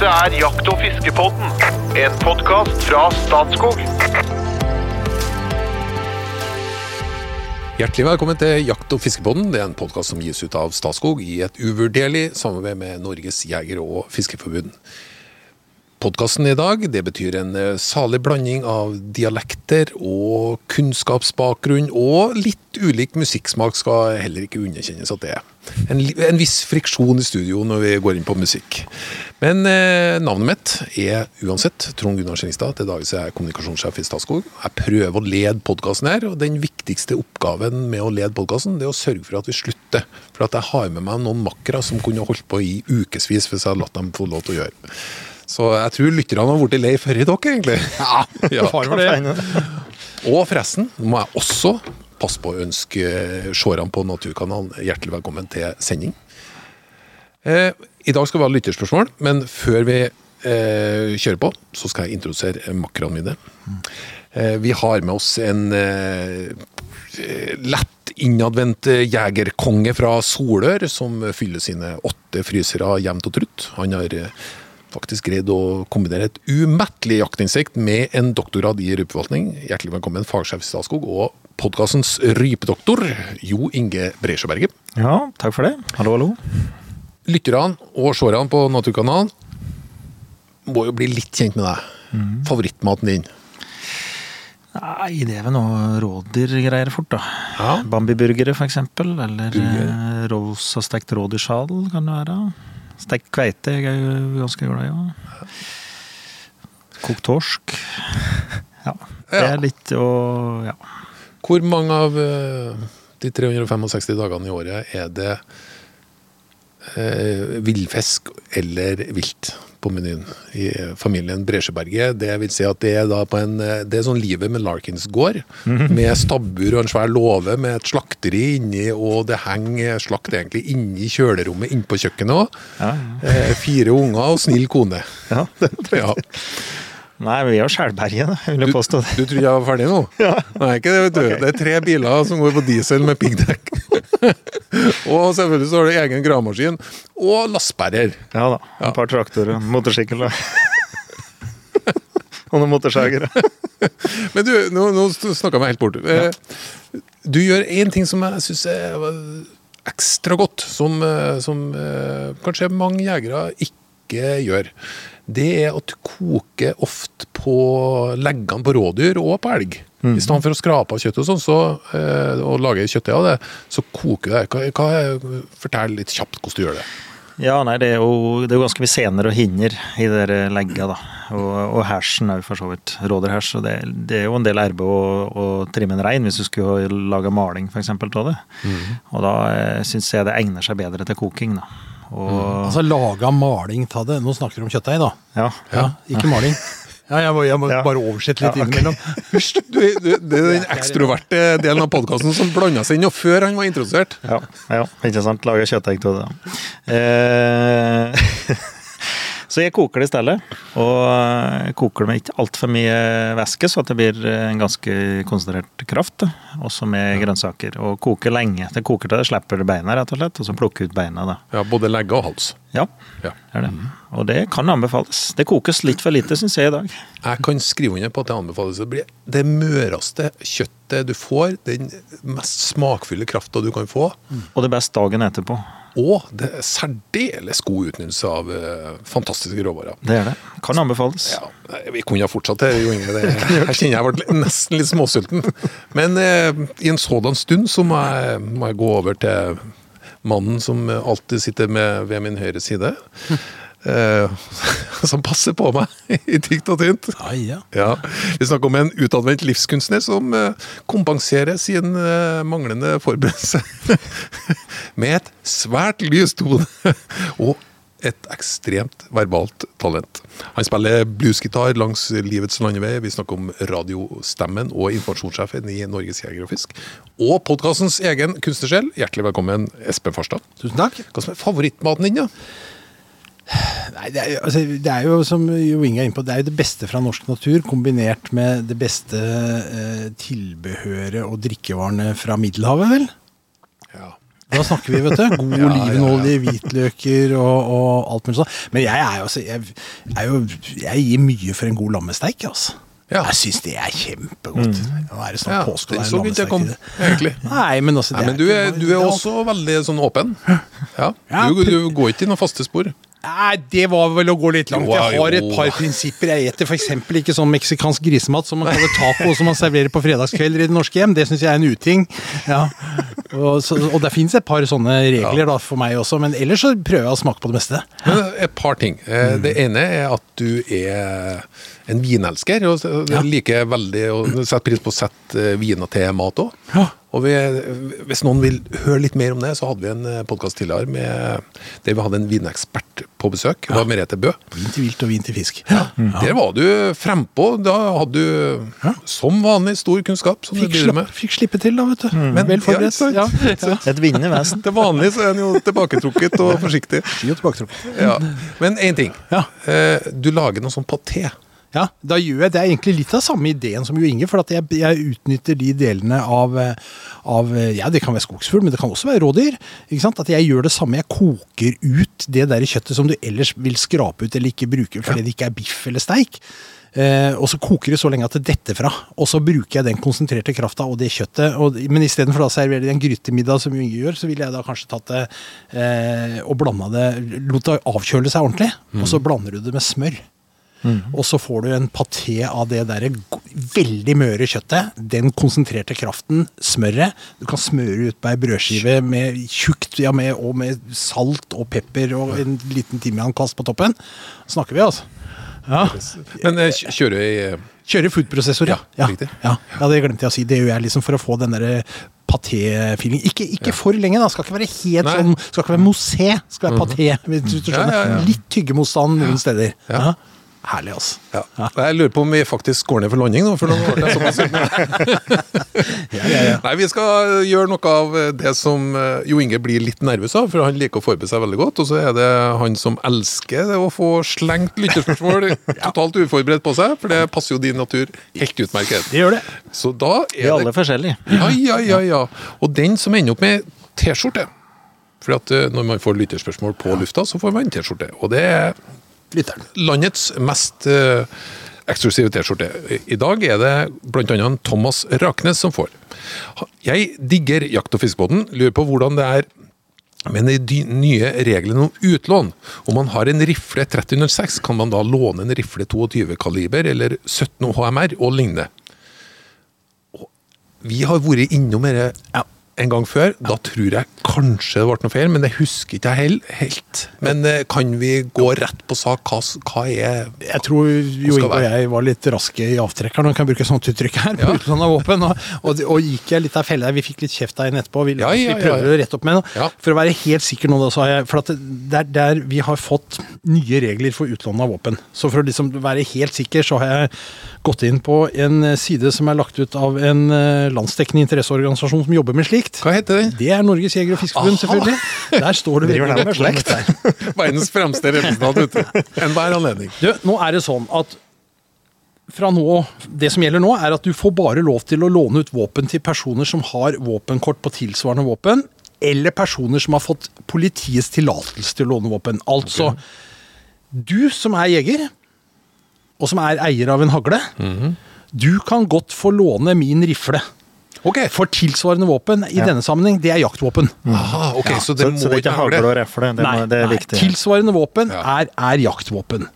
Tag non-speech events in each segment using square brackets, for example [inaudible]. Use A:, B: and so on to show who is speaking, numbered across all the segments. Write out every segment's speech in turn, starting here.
A: Dette er Jakt- og fiskepodden, en podkast fra Statskog.
B: Hjertelig velkommen til Jakt- og fiskepodden. Det er en podkast som gis ut av Statskog i et uvurderlig samarbeid med Norges jeger- og fiskeforbund. Podkasten i dag det betyr en eh, salig blanding av dialekter og kunnskapsbakgrunn, og litt ulik musikksmak skal heller ikke underkjennes at det er. En, en viss friksjon i studio når vi går inn på musikk. Men eh, navnet mitt er uansett Trond Gunnar Skjengstad. Til daglig er jeg kommunikasjonssjef i Statskog. Jeg prøver å lede podkasten her, og den viktigste oppgaven med å lede podkasten, er å sørge for at vi slutter. For at jeg har med meg noen makkere som kunne holdt på i ukevis hvis jeg hadde latt dem få lov til å gjøre. Så jeg tror lytterne har blitt lei før i dere, egentlig. [laughs] Ja,
C: Far for det. [laughs]
B: Og forresten må jeg også passe på å ønske seerne på Naturkanalen hjertelig velkommen til sending. Eh, I dag skal vi ha lytterspørsmål, men før vi eh, kjører på, så skal jeg introdusere makkerne mine. Eh, vi har med oss en lett innadvendt jegerkonge fra Solør, som fyller sine åtte frysere jevnt og trutt. Han har faktisk greid å kombinere et umettelig jaktinnsikt med en doktorgrad i rypeforvaltning. Hjertelig velkommen, fagsjef i Statskog og podkastens rypedoktor, Jo Inge Breisjøberget.
C: Ja, takk for det. Hallo, hallo.
B: Lytterne og seerne på Naturkanalen må jo bli litt kjent med deg. Favorittmaten din.
C: Nei, det er vel noe rådyrgreier fort, da.
B: Ja.
C: Bambiburgere, for eksempel. Eller
B: Burger.
C: eh, rosa stekt rådyrskjal, kan det være. Stekt kveite jeg er jo ganske glad i. Ja. Kokt torsk. [laughs] Ja. Det er litt å Ja.
B: Hvor mange av eh, de 365 dagene i året er det eh, villfisk eller vilt på menyen i familien Bresjeberget? Det vil si at det er en eh, Det er sånn livet med Larkins gård, med stabbur og en svær låve med et slakteri inni, og det henger slakt egentlig inni kjølerommet inne på kjøkkenet òg.
C: Ja,
B: Eh, fire unger og snill kone.
C: ja.
B: Ja.
C: Nei, vi er Skjælberget, vil
B: Du,
C: jeg påstå.
B: du tror jeg var ferdig nå? Nei, ikke det, vet du. Det er tre biler som går på diesel med piggdekk. [laughs] og selvfølgelig så har du egen gravemaskin og lastebærer.
C: Ja da. Et par traktorer motorsykkel. [laughs] og noen motorsagere. [laughs]
B: Men du, nå, nå snakka jeg meg helt bort. Eh, Du gjør én ting som jeg syns er ekstra godt, som, eh, som eh, kanskje mange jegere ikke gjør. Det er at du koker ofte på leggene på rådyr og på elg. I stedet for å skrape av kjøttet og sånn, så, eh, og lage kjøttdeig av det, så koker det. Hva, hva, fortell litt kjapt hvordan du gjør det.
C: Ja, nei, det er jo, det er jo ganske mye sener og hinder i det der legga, da. Og, og hersen er jo for så vidt Råderhers. og det, det er jo en del erbe å, å trimme en rein hvis du skulle lage maling, f.eks. av det. Og da eh, syns jeg det egner seg bedre til koking, da. Og
D: Altså laga maling av det. Nå snakker du om kjøttdeig, da.
C: ja.
D: Ja, Ikke maling. [laughs] Ja, jeg må, jeg må
C: Ja.
D: bare oversette litt
C: Ja, okay.
D: innimellom. [laughs]
B: Hysj, det er den ekstroverte delen av podkasten som blanda seg inn nå før han var introdusert.
C: Ja, ja, ikke sant. Lager kjøttdeig av det. Eh, [laughs] så jeg koker det i stedet. Og jeg koker det med ikke altfor mye væske, så det blir en ganske konsentrert kraft. Også med grønnsaker. Og koker lenge. Det koker til det slipper beina, rett og slett. Og så plukker ut beina, da.
B: Ja, Både legge og hals.
C: Ja,
B: Ja.
C: er det. Og det kan anbefales. Det kokes litt for lite, syns jeg i dag.
B: Jeg kan skrive under på at det anbefales. Det blir det møreste kjøttet du får, den mest smakfulle krafta du kan få,
C: Og det best dagen etterpå.
B: Og det er særdeles god utnyttelse av eh, fantastiske råvarer.
C: Det er det. Kan anbefales.
B: Ja, Vi kunne ha fortsatt [laughs] her, Jo Inge. Det- Jeg kjenner jeg ble nesten litt småsulten. Men eh, i en sådan stund så må jeg, må jeg gå over til mannen som alltid sitter med, ved min høyre side. Eh, [laughs] som passer på meg [laughs] i tykt og tynt.
D: Ah, ja.
B: Ja, Vi snakker om en utadvendt livskunstner som eh, kompenserer sin eh, manglende forberedelse [laughs] med et svært lyst hode og et ekstremt verbalt talent. Han spiller bluesgitar langs livets landevei. Vi snakker om radiostemmen og informasjonssjefen i Norges Jeger og Fisk. Og podkastens egen kunstnersjel. Hjertelig velkommen, Espen Farstad.
D: Tusen takk.
B: Hva som er favorittmaten din, da?
D: Nei, det, er, altså, det er jo som Jo Inge er inne på, det er jo det beste fra norsk natur kombinert med det beste eh, tilbehøret og drikkevarene fra Middelhavet, vel?
B: Ja.
D: Da snakker vi, vet du. God [laughs]
B: Ja,
D: olivenolje, hvitløker og, og alt mulig sånn. Men jeg er jo, altså, jeg, er jo Jeg gir mye for en god lammesteik, altså.
B: Ja.
D: Jeg syns det er kjempegodt. Nå er det snart
B: Ja,
D: påske. det er
B: så vidt jeg kom, egentlig.
D: Nei, men altså
B: Nei, men du er, du er også veldig sånn åpen. Ja.
D: Ja,
B: Du, du går ikke i noen faste spor.
D: Nei, det var vel å gå litt langt. Jeg har et par prinsipper. Jeg eter f.eks. ikke sånn meksikansk grisemat som man kaller taco, som man serverer på fredagskvelder i det norske hjem. Det syns jeg er en uting. Ja. Og, så, og det fins et par sånne regler da, for meg også, men ellers så prøver jeg å smake på det meste.
B: Men et par ting. Eh,
D: Mm.
B: Det ene er at du er en vinelsker, og liker veldig å sette pris på å sette eh, viner til mat òg.
D: Ja.
B: Og vi, hvis noen vil høre litt mer om det, så hadde vi en podkast tidligere med, der vi hadde en vinekspert på besøk. Det var Merete Bø.
D: Vin til vilt og vin til fisk.
B: Der var du frempå. Da hadde du som vanlig stor kunnskap som
D: Fikk,
B: du driver
D: slapp,
B: med.
D: fikk slippe til, da, vet du.
B: Men-
D: Vel forberedt.
B: Ja,
D: Ja, ja.
C: Et vinnende vesen. [laughs]
B: Til vanlig så er en jo tilbaketrukket og forsiktig.
D: Og tilbaketrukket.
B: Ja. Men én ting.
D: Ja.
B: Eh, Du lager noe sånn paté.
D: Ja, da gjør jeg Det er egentlig litt av samme ideen som Jo Inge, for at jeg, jeg utnytter de delene av, av Ja, det kan være skogsfugl, men det kan også være rådyr. Ikke sant? At jeg gjør det samme. Jeg koker ut det der kjøttet som du ellers vil skrape ut eller ikke bruke fordi det ikke er biff eller steik. Eh, og så koker det så lenge at det detter fra. Og så bruker jeg den konsentrerte krafta og det kjøttet. Og, men istedenfor å servere det en grytemiddag som Inge gjør, så ville jeg da kanskje tatt det eh, og blanda det Lot det avkjøle seg ordentlig. Og så blander du det med smør. Og så får du en paté av det der veldig møre kjøttet. Den konsentrerte kraften, smøret. Du kan smøre ut på ei brødskive med tjukt ja, med, og med salt og pepper og en liten timiankast på toppen. Snakker vi, altså. Ja.
B: Men eh, kj- kjører i
D: Kjøre foodprosessor, ja.
B: Ja,
D: Ja, ja. ja, det glemte jeg å si. Det gjør jeg liksom for å få den derre paté-feeling. Ikke, ikke for lenge, da. Skal ikke være helt
B: Nei.
D: sånn Skal ikke være mosé, Skal være paté.
B: Ja, ja, ja.
D: Litt tyggemotstand noen steder.
B: Ja.
D: Ja. Herlig, altså.
B: ja. Jeg lurer på om vi faktisk går ned for landing nå. For nå ble jeg såpass sulten. [laughs] Nei, Vi skal gjøre noe av det som eh, Jo Inge blir litt nervøs av, for han liker å forberede seg veldig godt. Og så er det han som elsker det å få slengt lytterspørsmål [laughs] totalt uforberedt på seg, for det passer jo din natur helt utmerket.
D: Det gjør det.
B: Så da
C: Vi er
B: er
C: alle
B: det
C: forskjellige.
B: Ja, ja, ja. ja. Og den som ender opp med T-skjorte For at eh, når man får lytterspørsmål på lufta, så får man T-skjorte. Og det er
D: Lytteren.
B: landets mest eh, eksklusive T-skjorte. I dag er det bl.a. Thomas Raknes som får. Jeg digger jakt- og fiskebåten. Lurer på hvordan det er med de nye reglene om utlån. Om man har en rifle 3006, kan man da låne en rifle 22 kaliber eller 17 HMR og lignende. Vi har vært innom dette. En gang før. Da tror jeg kanskje det ble noe feil, men det husker ikke jeg hel- helt. Men eh, kan vi gå rett på sak? Hva, hva er
D: Jeg tror Jo Inge og jeg var litt raske i avtrekkeren, og kan bruke sånt uttrykk her. på
B: Ja. [laughs]
D: utlandet av våpen, og, og, og gikk jeg litt av fella. Vi fikk litt kjeft av henne etterpå. Vi,
B: Ja, ja,
D: vi prøver å rette opp med det. For å være helt sikker nå, da, så har jeg For at det er der vi har fått nye regler for utlån av våpen. Så for å liksom være helt sikker, så har jeg gått inn på en side som er lagt ut av en eh, landsdekkende interesseorganisasjon som jobber med slikt.
B: Hva heter den?
D: Det er Norges Jeger- og Fiskerforbund, selvfølgelig. Der står det veldig godt om dette.
B: Verdens fremste representant ute. Enhver anledning.
D: Du, nå er det sånn at fra nå, Det som gjelder nå, er at du får bare lov til å låne ut våpen til personer som har våpenkort på tilsvarende våpen, eller personer som har fått politiets tillatelse til å låne våpen. Altså, du som er jeger, og som er eier av en hagle, du kan godt få låne min rifle.
B: Okay.
D: For tilsvarende våpen i denne sammenheng, det er jaktvåpen.
B: Aha, ok, så det
C: Så,
B: må
C: så det er ikke hagle og refle. Det, må, det er viktig.
D: Tilsvarende våpen
B: Ja.
D: er, er jaktvåpen.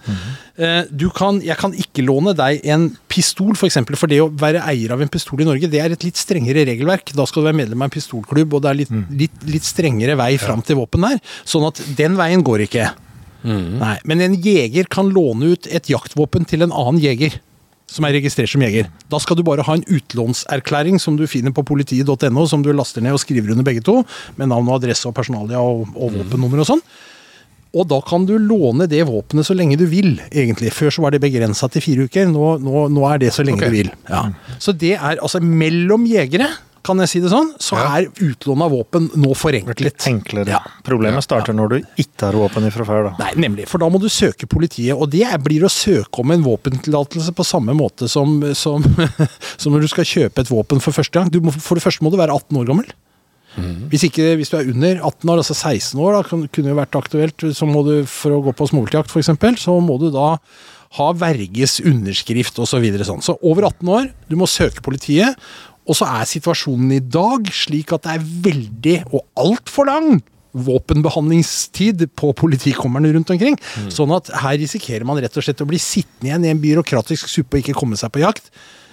D: Eh, Du kan, jeg kan ikke låne deg en pistol, f.eks. For, eksempel, for det å være eier av en pistol i Norge, det er et litt strengere regelverk. Da skal du være medlem av en pistolklubb, og det er litt, litt, litt strengere vei fram til våpen der. Sånn at den veien går ikke. Nei, Men en jeger kan låne ut et jaktvåpen til en annen jeger. Som er registrert som jeger. Da skal du bare ha en utlånserklæring som du finner på politiet.no, som du laster ned og skriver under begge to, med navn og adresse og personalia og, og våpennummer og sånn. Og da kan du låne det våpenet så lenge du vil, egentlig. Før så var det begrensa til fire uker, nå, nå, nå er det så lenge
B: okay.
D: du vil. Ja. Så det er altså mellom jegere, kan jeg si det sånn, så
B: Ja.
D: er utlån av våpen nå forenklet.
C: Enklere.
D: Ja.
C: Problemet starter når du ikke har våpen ifra før. da.
D: Nei, nemlig. For da må du søke politiet, og det blir å søke om en våpentillatelse på samme måte som, som, [laughs] som når du skal kjøpe et våpen for første gang. Du må, for det første må du være 18 år gammel. Hvis, ikke, hvis du er under 18 år, altså 16 år, da, kunne jo vært aktuelt, så må du for å gå på småviltjakt f.eks., så må du da ha verges underskrift osv. Så, videre, sånn. så over 18 år, du må søke politiet. Og så er situasjonen i dag slik at det er veldig, og altfor lang, våpenbehandlingstid på politikommerne rundt omkring. Sånn at her risikerer man rett og slett å bli sittende igjen i en byråkratisk suppe og ikke komme seg på jakt.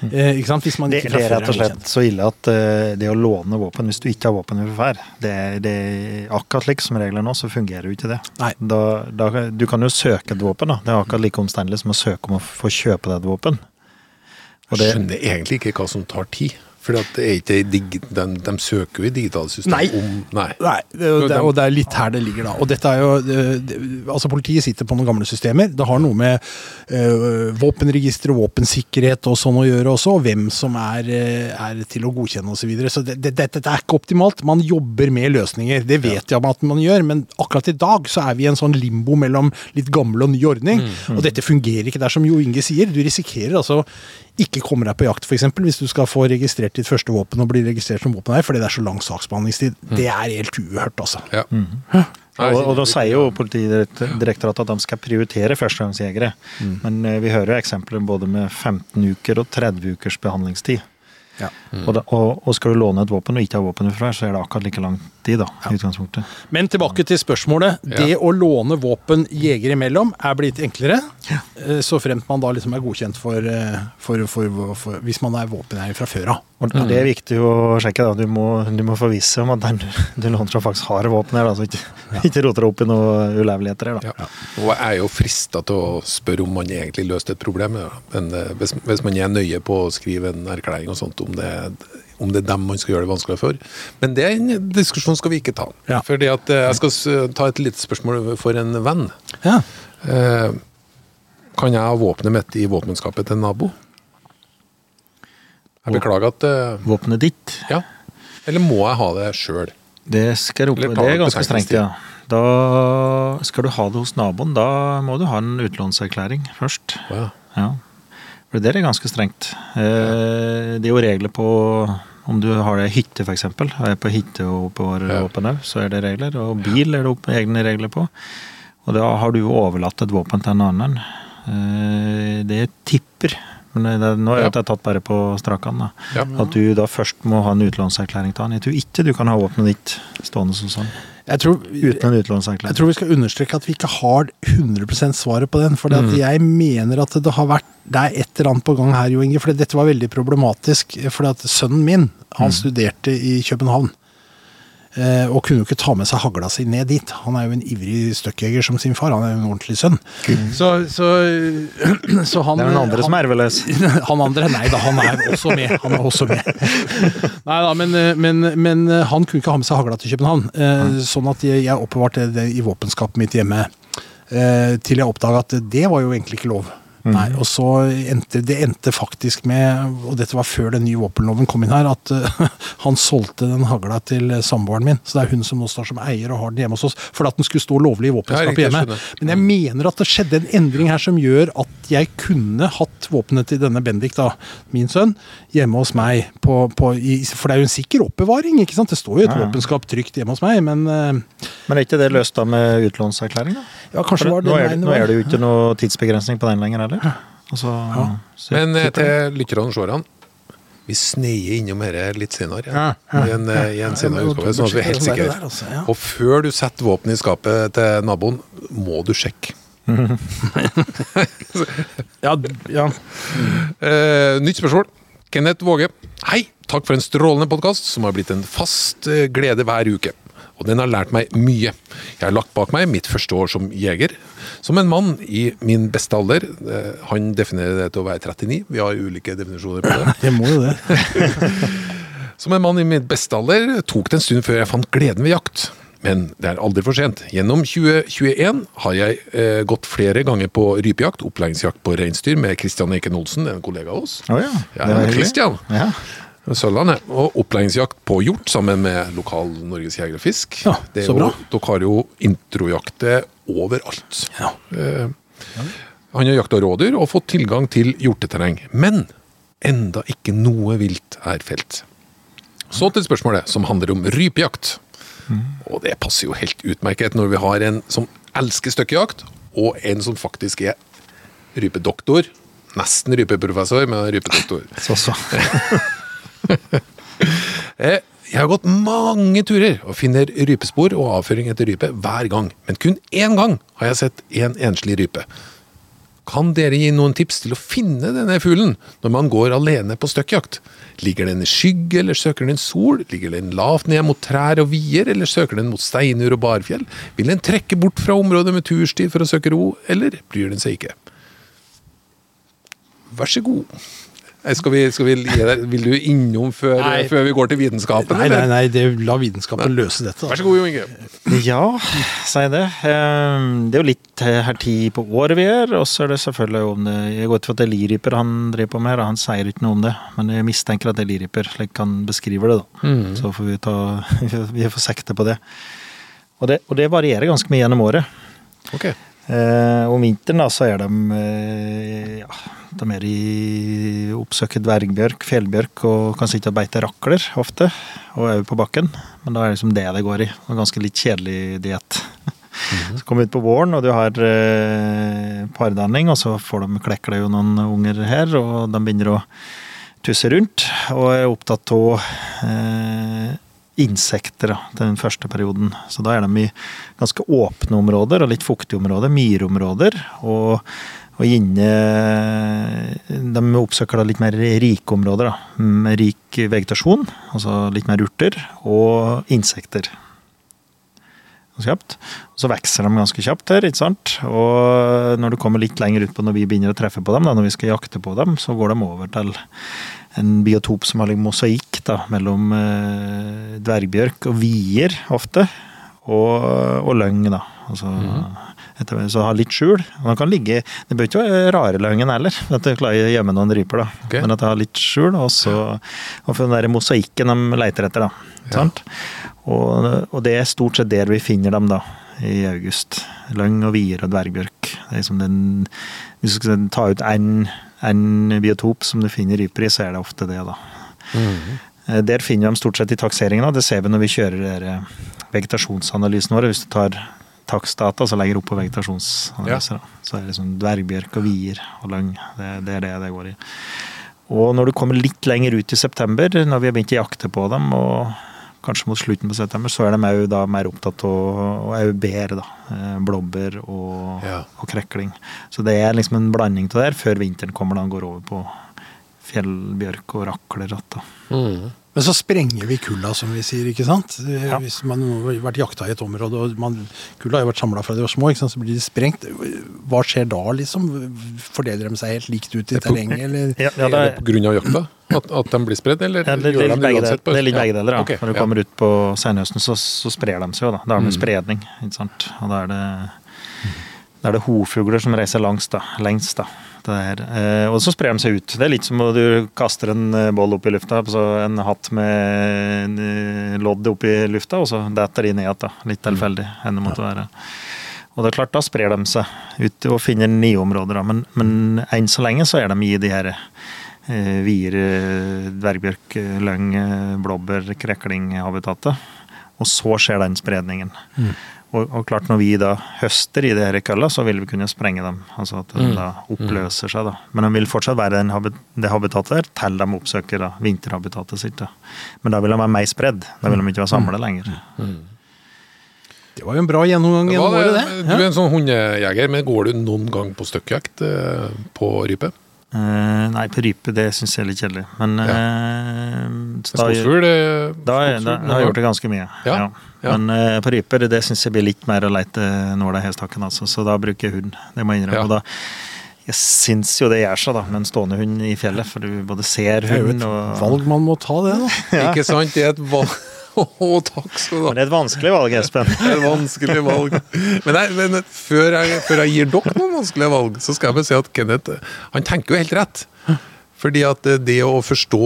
D: Eh, ikke sant? Hvis man
C: Det, det er rett og slett så ille at uh, det å låne våpen hvis du ikke har våpen fra før, det, det akkurat slik som regler nå, så fungerer jo ikke det.
D: Nei.
C: Da, da, du kan jo søke et våpen, da. Det er akkurat like omstendelig som å søke om å få kjøpe deg et våpen. Og
B: Jeg skjønner egentlig ikke hva som tar tid. For at det er ikke dig, de, de søker jo i digitale systemer
D: Nei.
B: om Nei.
D: Nei, det, og det, og det er litt her det ligger, da. Og dette er jo det, Altså, politiet sitter på noen gamle systemer. Det har noe med øh, våpenregister og våpensikkerhet og sånn å gjøre også, og hvem som er, øh, er til å godkjenne osv. Så, videre. så det, det, dette er ikke optimalt. Man jobber med løsninger. Det vet jeg at man gjør, men akkurat i dag så er vi i en sånn limbo mellom litt gammel og ny ordning. Og dette fungerer ikke. Det er som Jo Inge sier, du risikerer altså ikke kommer deg på jakt, f.eks. hvis du skal få registrert ditt første våpen og bli registrert som våpeneier, fordi det er så lang saksbehandlingstid. Det er helt uhørt, altså.
B: Ja.
C: og, og da sier jo Politidirektoratet at de skal prioritere førstegangsjegere. Men eh, vi hører jo eksempler både med 15 uker og 30 ukers behandlingstid.
D: Ja.
C: Og, da, og, og skal du låne et våpen og ikke ha våpen fra deg, så er det akkurat like lang tid, da. i utgangspunktet.
D: Men tilbake til spørsmålet. Det å låne våpen jegere imellom er blitt enklere. eh, Så fremt man da liksom er godkjent for, eh, for, for, for Hvis man er våpeneier fra før av.
C: Og Det er viktig å sjekke. da. Du må, du må forvisse om at den du låner fra faktisk har våpen her. da, så ikke, [laughs] ikke roter opp i noen ulovligheter her. da.
B: Ja. Og jeg er jo frista til å spørre om man egentlig løste et problem. Ja. Men eh, hvis, hvis man er nøye på å skrive en erklæring og sånt, om det, om det er dem man skal gjøre det vanskeligere for. Men det er en diskusjon skal vi ikke ta.
D: Ja.
B: Fordi at eh, Jeg skal ta et lite spørsmål for en venn.
D: Ja.
B: Eh, kan jeg ha våpenet mitt i våpenskapet til en nabo? Jeg beklager at eh,
C: Våpenet ditt,
B: Ja. Eller må jeg ha det sjøl?
C: det, skal det er ganske strengt, ja. Da skal du ha det hos naboen, da må du ha en utlånserklæring først.
B: Ja.
C: Ja. For det er ganske strengt. Eh, Det er jo regler på om du har det hytte, f.eks. Er på hytte og på våpen òg, så er det regler. Og bil er det egne regler på. Og da har du jo overlatt et våpen til en annen. Eh, Det tipper men det, nå er det tatt bare på strakene. da.
B: Ja.
C: At du da først må ha en utlånserklæring til han. Jeg tror ikke du kan ha våpenet ditt stående som sånn.
D: Jeg tror,
C: Uten en
D: jeg tror vi skal understreke at vi ikke har 100% svaret på den. For jeg mener at det har vært Det er et eller annet på gang her, Jo Inge. For dette var veldig problematisk. For sønnen min, han studerte i København. Eh, og kunne jo ikke ta med seg hagla si ned dit. Han er jo en ivrig støkkjeger som sin far. Han er jo en ordentlig sønn. Så, så, [clears throat] så han
C: Det er den andre
D: han,
C: som er erveløs. [laughs]
D: han andre, nei da, han er også med. Han er også med. [laughs] Nei da, men, men, men han kunne ikke ha med seg hagla til København. Eh, sånn at jeg, jeg oppbevarte det i våpenskapet mitt hjemme. Eh, til jeg oppdaga at det var jo egentlig ikke lov. Nei, og så endte det endte faktisk med, og dette var før den nye våpenloven kom inn her, at uh, [laughs] han solgte den hagla til samboeren min. Så det er hun som nå står som eier og har den hjemme hos oss. For at den skulle stå lovlig i våpenskapet hjemme. Men jeg mener at det skjedde en endring her som gjør at jeg kunne hatt våpenet til denne Bendik, da, min sønn, hjemme hos meg. På, på, i, for det er jo en sikker oppbevaring, ikke sant? Det står jo et
C: Ja, ja.
D: våpenskap trygt hjemme hos meg, men uh,
C: Men er ikke det løst da med utlånserklæring? da?
D: ja, kanskje
C: For
D: var
C: det,
D: det
C: nå, er det, nå er det jo ikke noe tidsbegrensning på den lenger heller. Altså, så
B: Men eh, til lytterne og seerne Vi sneier innom dette litt senere.
D: Ja, ja.
B: I en, eh, i en senere
D: Ja,
B: utgave, sånn at vi er helt sikre.
D: der, altså, ja.
B: Og før du setter våpenet i skapet til naboen, må du sjekke. [laughs]
D: Ja, ja.
B: Eh, nytt spørsmål. Kenneth Våge. Hei, takk for en strålende podkast som har blitt en fast glede hver uke. Og den har lært meg mye. Jeg har lagt bak meg mitt første år som jeger. Som en mann i min beste alder. Eh, han definerer det til å være 39. Vi har ulike definisjoner på det. [laughs]
D: Jeg må jo det. [laughs]
B: Som en mann i min beste alder tok det en stund før jeg fant gleden ved jakt. Men det er aldri for sent. Gjennom 2021 har jeg eh, gått flere ganger på rypejakt, opplæringsjakt på reinsdyr med Christian Eiken Olsen, en kollega av oss.
C: Å ja,
B: Ja,
C: det var hyggelig.
B: Christian.
C: Ja.
B: Sørlandet. Og opplæringsjakt på hjort sammen med lokal Norges Jeger og Fisk.
D: Ja,
B: Det er
D: så bra.
B: Jo, dere har jo introjakter overalt.
D: Ja.
B: Eh, han har jakta rådyr og fått tilgang til hjorteterreng. Men enda ikke noe vilt er felt. Så til spørsmålet som handler om rypejakt. Og det passer jo helt utmerket når vi har en som elsker støkkejakt, og en som faktisk er rypedoktor. Nesten rypeprofessor, men rypedoktor.
C: Så, så. [laughs] [laughs]
B: Eh, Jeg har gått mange turer og finner rypespor og avføring etter rype hver gang. Men kun én gang har jeg sett en enslig rype. Kan dere gi noen tips til å finne denne fuglen når man går alene på støkkjakt? Ligger den i skygge, eller søker den sol? Ligger den lavt ned mot trær og vier, eller søker den mot steinur og barfjell? Vil den trekke bort fra området med tursti for å søke ro, eller bryr den seg ikke? Vær så god. Eh, Skal vi, skal vi vil du innom før, før vi går til vitenskapen?
D: Nei, nei, nei, det, la vitenskapen løse dette.
B: Vær så god, Jo Inge.
C: Ja, si det. Eh, Det er jo litt her tid på året vi er, og så er det selvfølgelig om det Jeg går ut fra at det er liryper han driver på med, og han sier ikke noe om det. Men jeg mistenker at det er liryper, slik han beskriver det, da. Så får vi ta [laughs] Vi får sekte på det. Og det, og det varierer ganske mye gjennom året.
B: Ok.
C: Eh, om vinteren da, så er de eh, ja, de er i oppsøker dvergbjørk, fjellbjørk og kan sitte og beite rakler ofte. Og òg på bakken. Men da er det liksom det det går i. Og ganske litt kjedelig diett. Så kommer vi ut på våren, og du har eh, pardanning, og så får de klekker det jo noen unger her, og de begynner å tusse rundt. Og er opptatt av eh, insekter da, den første perioden. Så da er de i ganske åpne områder og litt fuktige områder, myrområder. Og, og inne De oppsøker da litt mer rike områder, da, med rik vegetasjon, altså litt mer urter, og insekter. Og så vokser de ganske kjapt her, ikke sant. Og når du kommer litt lenger ut på når vi begynner å treffe på dem, da, når vi skal jakte på dem, så går de over til en biotop som har litt mosaikk da, mellom eh, dvergbjørk og vier ofte, og, og løng, da. Altså, etter, så har litt skjul. Den kan ligge Det bør ikke være rare løgnen heller, at du klarer å gjemme noen ryper, da.
B: okay.
C: Men at det har litt skjul, og så og for den der mosaikken de leter etter, da. Sant? Og, og det er stort sett der vi finner dem, da. I august. Løgn og vier og dvergbjørk. Det er liksom den Hvis du skal ta ut en, en biotop som du finner ryper i, så er det ofte det, da. Mm. Der finner vi dem stort sett i takseringen. da. Det ser vi når vi kjører vegetasjonsanalysen vår. Hvis du tar takstdata så legger opp på vegetasjonsanalyser, Ja. så er det liksom dvergbjørk og vier og løgn. Det, det er det det går i. Og når du kommer litt lenger ut i september, når vi har begynt å jakte på dem, og kanskje mot slutten på september, så er de òg da mer opptatt av bær, da. Eh, Blåbær og,
B: Ja.
C: og krekling. Så det er liksom en blanding av det her før vinteren kommer da han går over på fjellbjørk og rakler Da. da.
D: Men så sprenger vi kulla, som vi sier, ikke sant?
C: Ja.
D: Hvis man har vært jakta i et område, og man, kulla har jo vært samla fra de var små, ikke sant? så blir de sprengt. Hva skjer da, liksom? Fordeler de seg helt likt ut i terrenget, eller?
C: Ja, ja,
B: Er det
C: det,
B: på grunn av jakta? At, at de blir spredd, eller
C: Ja, det, det,
B: gjør
C: er
B: de det uansett? på-
C: det er litt begge deler. Ja.
B: Okay,
C: Når du
B: ja.
C: kommer ut på senhøsten, så, så sprer de seg jo. da. Da har
B: Mm.
C: spredning. ikke sant? Og da er det, da er det hovfugler som reiser langs, da. lengst. da. Det eh, og så sprer de seg ut. Det er litt som om du kaster en eh, boll opp i lufta, så en hatt med en, eh, lodd opp i lufta, og så detter de ned igjen. Litt tilfeldig enn det måtte være. Og det er klart, da sprer de seg ut og finner nye områder. Men, men enn så lenge så er de i de her eh, vier, eh, dvergbjørk, eh, løng, eh, blåbær, krekling-habitatet. Og så skjer den spredningen. Og, og klart, når vi da høster i de her kølla, så vil vi kunne sprenge dem. Altså at de da oppløser seg, da. Men de vil fortsatt være den, habit det habitatet der til de oppsøker da, vinterhabitatet sitt. da. Men da vil de være mer spredd. Da vil de ikke være samla lenger.
D: Det var jo en bra gjennomgang gjennom året,
B: det-
D: det.
B: Du er en sånn hundejeger, men går du noen gang på støkkjakt eh, på rype?
C: Eh, nei, på rype det syns jeg er litt kjedelig. Men eh, så da-
B: Skogsfugl?
C: Da, da, har jeg gjort det ganske mye.
B: Ja,
C: Ja.
B: ja.
C: Men uh, på ryper det syns jeg blir litt mer å leite nåla i hestakken, altså. Så da bruker jeg hund. Det må jeg innrømme.
B: Ja.
C: Og da, jeg syns jo det gjør seg, da, med en stående hund i fjellet. For du både ser
D: Det er jo
C: hund
D: et
C: og
D: valg man må ta, det. da. [laughs]
B: Ikke sant? Det er et valg. [laughs] [laughs] Å, takk skal du ha.
C: Men det er et vanskelig valg, Espen. [laughs]
B: Det er et vanskelig valg. Men, nei, men før, jeg, før jeg gir dere noen vanskelige valg, så skal jeg bare si at Kenneth han tenker jo helt rett. Fordi at det å forstå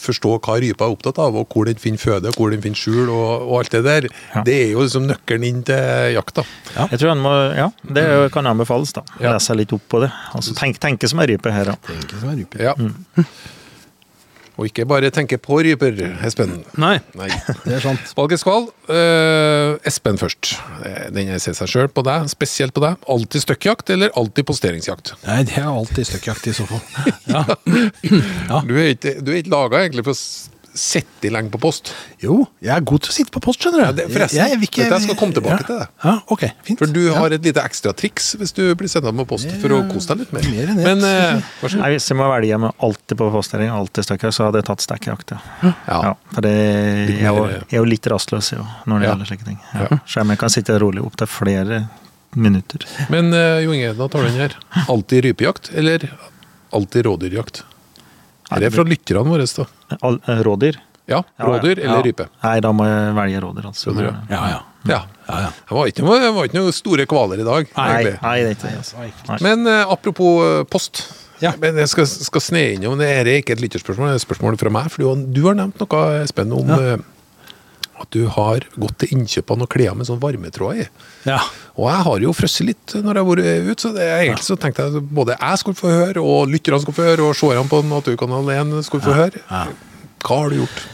B: forstå hva rypa er opptatt av, og hvor den finner føde, hvor den finner skjul, og, og alt det der,
C: Ja.
B: det er jo liksom nøkkelen inn til jakta.
C: Jeg tror han må, ja, Det kan anbefales, da.
B: Ja.
C: Lese litt opp på det. Altså, tenk, tenke som ei rype her, da.
D: Er som en rype.
B: Ja. Og ikke bare tenke på ryper, Espen.
D: Nei,
B: Nei.
D: det er sant.
B: Valget skval. Eh, Espen først. Eh, Den jeg ser seg sjøl på deg, spesielt på deg. Alltid støkkjakt eller alltid posteringsjakt?
D: Nei, det er alltid støkkjakt i så fall. [laughs] [clears throat] Ja.
B: Du er ikke, du er ikke laga egentlig for sitte lenge på post.
D: Jo, jeg er god til å sitte på post, skjønner du.
B: Ja, det- forresten,
D: Jeg- jeg vil ikke-
B: dette skal komme tilbake
D: ja.
B: til det.
D: Ja, ok, fint.
B: For du
D: Ja.
B: har et lite ekstra triks hvis du blir sendt på post for å kose deg litt mer.
D: Mer enn.
B: Men eh.
C: Nei, Hvis jeg må velge med alltid på postering, alltid støkker, så hadde jeg tatt stekkjakt. Ja.
B: Ja.
C: Ja, for det, jeg, er jo, jeg er jo litt rastløs jo, når det
B: Ja.
C: gjelder slike ting. Ja.
B: Ja.
C: Så jeg kan sitte rolig opp til flere minutter.
B: Men uh, Jo Inge, da tar du den her. Alltid rypejakt eller alltid rådyrjakt? Det er fra lytterne våre, da.
C: All, eh, rådyr?
B: Ja, rådyr
C: ja.
B: eller
C: Ja.
B: rype?
C: Nei, da må jeg velge rådyr, altså.
B: Rådyr, ja.
D: Ja, ja.
B: Ja.
D: ja, ja.
B: Det var ikke noen det var ikke noe store kvaler i dag,
C: Nei,
B: egentlig.
C: nei, det er ikke det. Altså.
B: Men uh, apropos eh, post.
D: Ja.
B: Men jeg skal, skal sne innom, det er ikke et lytterspørsmål, det er et spørsmål fra meg. For du, har- nevnt noe, spennende om
D: Ja.
B: Eh, at du har gått til innkjøp av noen klær med sånn varmetråd i.
D: ja.
B: Og jeg har jo frosset litt når jeg har vært ute, så det egentlig så tenkte jeg at både jeg skulle få høre, og lytterne skulle få høre, og seerne på Naturkanal 1 skulle få høre.
D: ja.
B: Hva har du gjort?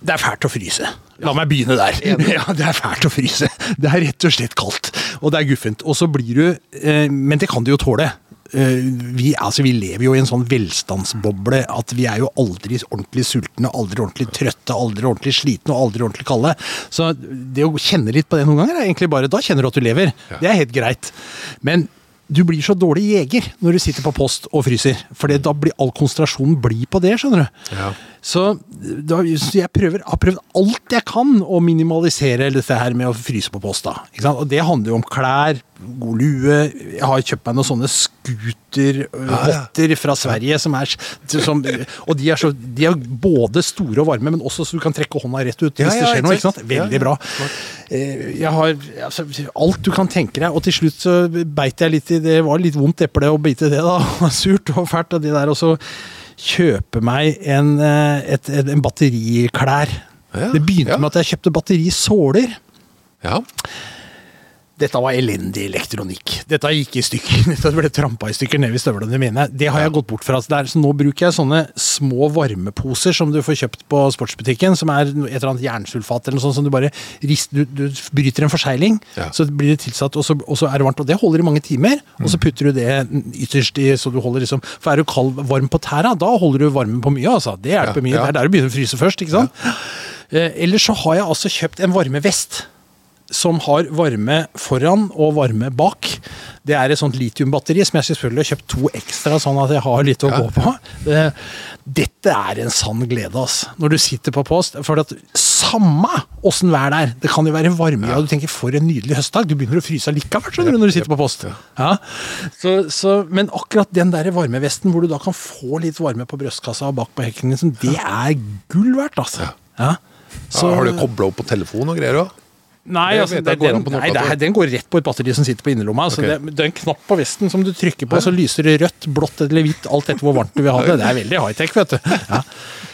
D: Det er fælt å fryse. La meg begynne der. [laughs] Ja, Det er fælt å fryse. Det er rett og slett kaldt, og det er guffent. Og så blir du eh, Men det kan du jo tåle. Eh, vi, altså, vi lever jo i en sånn velstandsboble at vi er jo aldri ordentlig sultne, aldri ordentlig trøtte, aldri ordentlig slitne og aldri ordentlig kalde. Så det å kjenne litt på det noen ganger er egentlig bare Da kjenner du at du lever.
B: Ja.
D: Det er helt greit. Men du blir så dårlig jeger når du sitter på post og fryser. For da blir all konsentrasjonen blir på det, skjønner du.
B: Ja.
D: Så, da, jeg prøver, har prøvd alt jeg kan å minimalisere dette her med å fryse på post. da. Og Det handler jo om klær, god lue Jeg har kjøpt meg noen sånne scootervotter fra Sverige som er som, Og de er, så, de er både store og varme, men også så du kan trekke hånda rett ut hvis
B: Ja, ja,
D: det skjer noe. ikke sant? Veldig bra. Eh, Jeg har altså, alt du kan tenke deg, og til slutt så beit jeg litt i det. var litt vondt eple å bite det, da. [laughs] Surt og fælt og det der. Og så kjøpe meg en, eh, et, et, en batteriklær.
B: Ja,
D: det begynte
B: ja.
D: med at jeg kjøpte batterisåler.
B: Ja.
D: Dette var elendig elektronikk. Dette gikk i stykker. [laughs] Dette ble trampa i stykker ned i støvlene mine. Det har jeg gått bort fra. Så, der, så nå bruker jeg sånne små varmeposer som du får kjøpt på sportsbutikken, som er et eller annet jernsulfat eller noe sånt som du bare rister, du, du bryter en forsegling,
B: Ja.
D: så blir det tilsatt, og så, og så er det varmt. Og det holder i mange timer, og så putter du det ytterst i, så du holder liksom For er du kald, varm på tæra, da holder du varmen på mye, altså. Det hjelper
B: Ja,
D: mye.
B: ja.
D: Det er der du begynner å fryse først, ikke sant. Eh, Ellers så har jeg altså kjøpt en varmevest som har varme foran og varme bak. Det er et sånt litiumbatteri som jeg selvfølgelig har kjøpt to ekstra, sånn at jeg har litt å
B: Ja.
D: gå på. Det, dette er en sann glede, ass. Når du sitter på post. For at samme åssen vær det er, det kan jo være varme, og du tenker for en nydelig høstdag. Du begynner å fryse likevel skjønner du, når du sitter på post. Ja. Så, så, men akkurat den der varmevesten hvor du da kan få litt varme på brystkassa og bak på hekken, liksom, det er gull verdt, altså. Ja.
B: Så, har du kobla opp på telefon og greier òg?
D: Nei,
B: Det
D: altså, det,
B: går
D: den, nei det den går rett på et batteri som sitter på innerlomma. Altså,
B: okay.
D: det, det er en knapp på vesten som du trykker på, så lyser det rødt, blått eller hvitt, alt etter hvor varmt du vil ha det. Det er veldig high-tech, vet du. [laughs] Ja.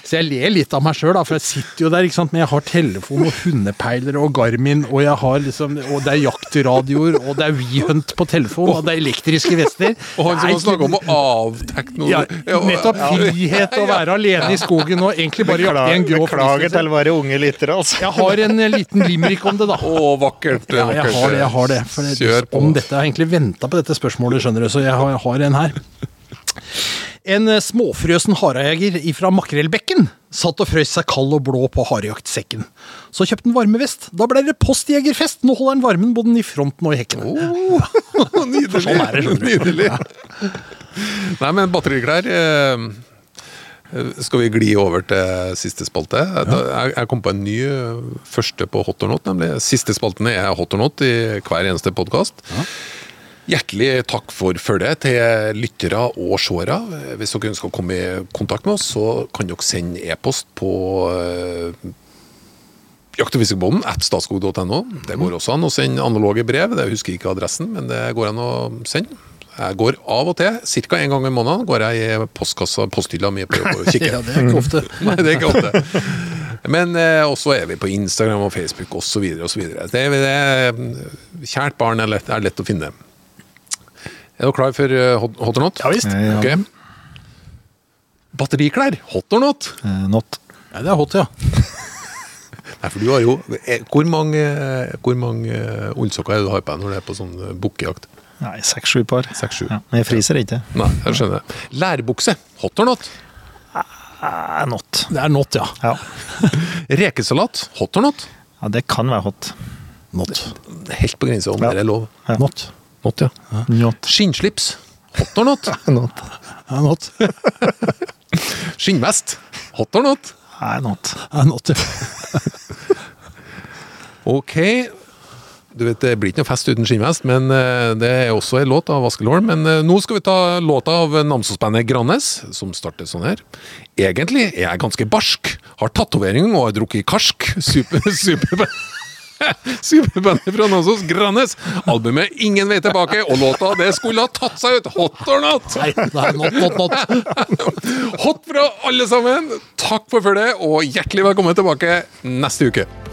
D: Så jeg ler litt av meg sjøl, for jeg sitter jo der, ikke sant? men jeg har telefon og hundepeilere og Garmin, og jeg har liksom Og det er jaktradioer, og det er WeHunt på telefon, og det er elektriske vester.
B: Og han som snakka om å avtekne noe
D: ja, nettopp frihet å være alene i skogen og egentlig bare jakte i en grå
C: Beklager
D: flis.
C: til våre unge lyttere, altså.
D: Jeg har en eh, liten limerick om det, da.
B: Å, vakkert.
D: Ja, jeg har det. jeg har det. For det
B: Kjør på.
D: Om dette, Jeg har egentlig venta på dette spørsmålet, skjønner du, så jeg har, jeg har en her. En eh, småfrøsen harejeger ifra Makrellbekken satt og frøs seg kald og blå på harejaktsekken. Så kjøpte han varmevest. Da ble det postjegerfest. Nå holder han varmen både i fronten og i hekkene. [laughs]
B: Nydelig.
D: sånn er det.
B: Nydelig. Nei, men batteriklær eh, Skal vi gli over til siste spalte? Da- Jeg, jeg kom på en ny eh, første på Hot or Not, nemlig. Siste spalten er Hot or Not i hver eneste podkast. Hjertelig takk for følget til lyttere og seere. Hvis dere ønsker å komme i kontakt med oss, så kan dere sende e-post på eh, Jakt- og fiskebonden at statskog.no. Det går også an å sende analoge brev. Det husker jeg ikke adressen, men det går an å sende. Jeg går av og til, ca. en gang i måneden, går jeg i postkassa, posthylla mi på jobb og kikker.
D: Ja, det er ikke ofte. [laughs]
B: Nei, det er ikke ofte. Men eh, også er vi på Instagram og Facebook osv. osv. Er Kjært barn er lett, er lett å finne. Er dere klar for eh, hot, hot or not?
D: Ja visst.
C: Ja.
B: Ok. Batteriklær. Hot or not?
C: Eh, not.
D: Ja, det er hot, ja. [laughs]
B: Nei, for du har jo eh, Hvor mange, hvor mange eh, ullsokker er det du har på deg når du er på sånn eh, bukkejakt?
C: Nei, seks-sju par.
B: Seks-sju.
C: Ja, men jeg fryser ikke.
B: Nei, jeg skjønner. Lærbukse. Hot or not?
C: Eh, not.
D: Det er not, ja.
C: Ja. [laughs]
B: Rekesalat. Hot or not?
C: ja, det kan være hot.
D: Not.
B: Helt på grensa om
C: Ja.
B: det er lov.
C: Ja.
D: Not. [laughs]
B: Not, ja.
C: Not.
B: Skinnslips. Hot or not?
C: not.
D: Not.
B: Skinnvest. Hot or not?
C: Nei, not.
D: Not, ja. [laughs]
B: Ok. Du vet, Det blir ikke noe fest uten skinnvest, men eh, det er også en låt av Askelholm. Men eh, nå skal vi ta låta av Namsos-bandet Grannes, som starter sånn her. Egentlig er jeg ganske barsk. Har tatovering og har drukket karsk. Super, [laughs] super, [laughs] Superbandet fra Namsos, Grannes. Albumet 'Ingen vei tilbake', og låta 'Det skulle ha tatt seg ut'. Hot or not?
D: Nei, nei, not, not, not.
B: Hot fra alle sammen. Takk for følget, og hjertelig velkommen tilbake neste uke.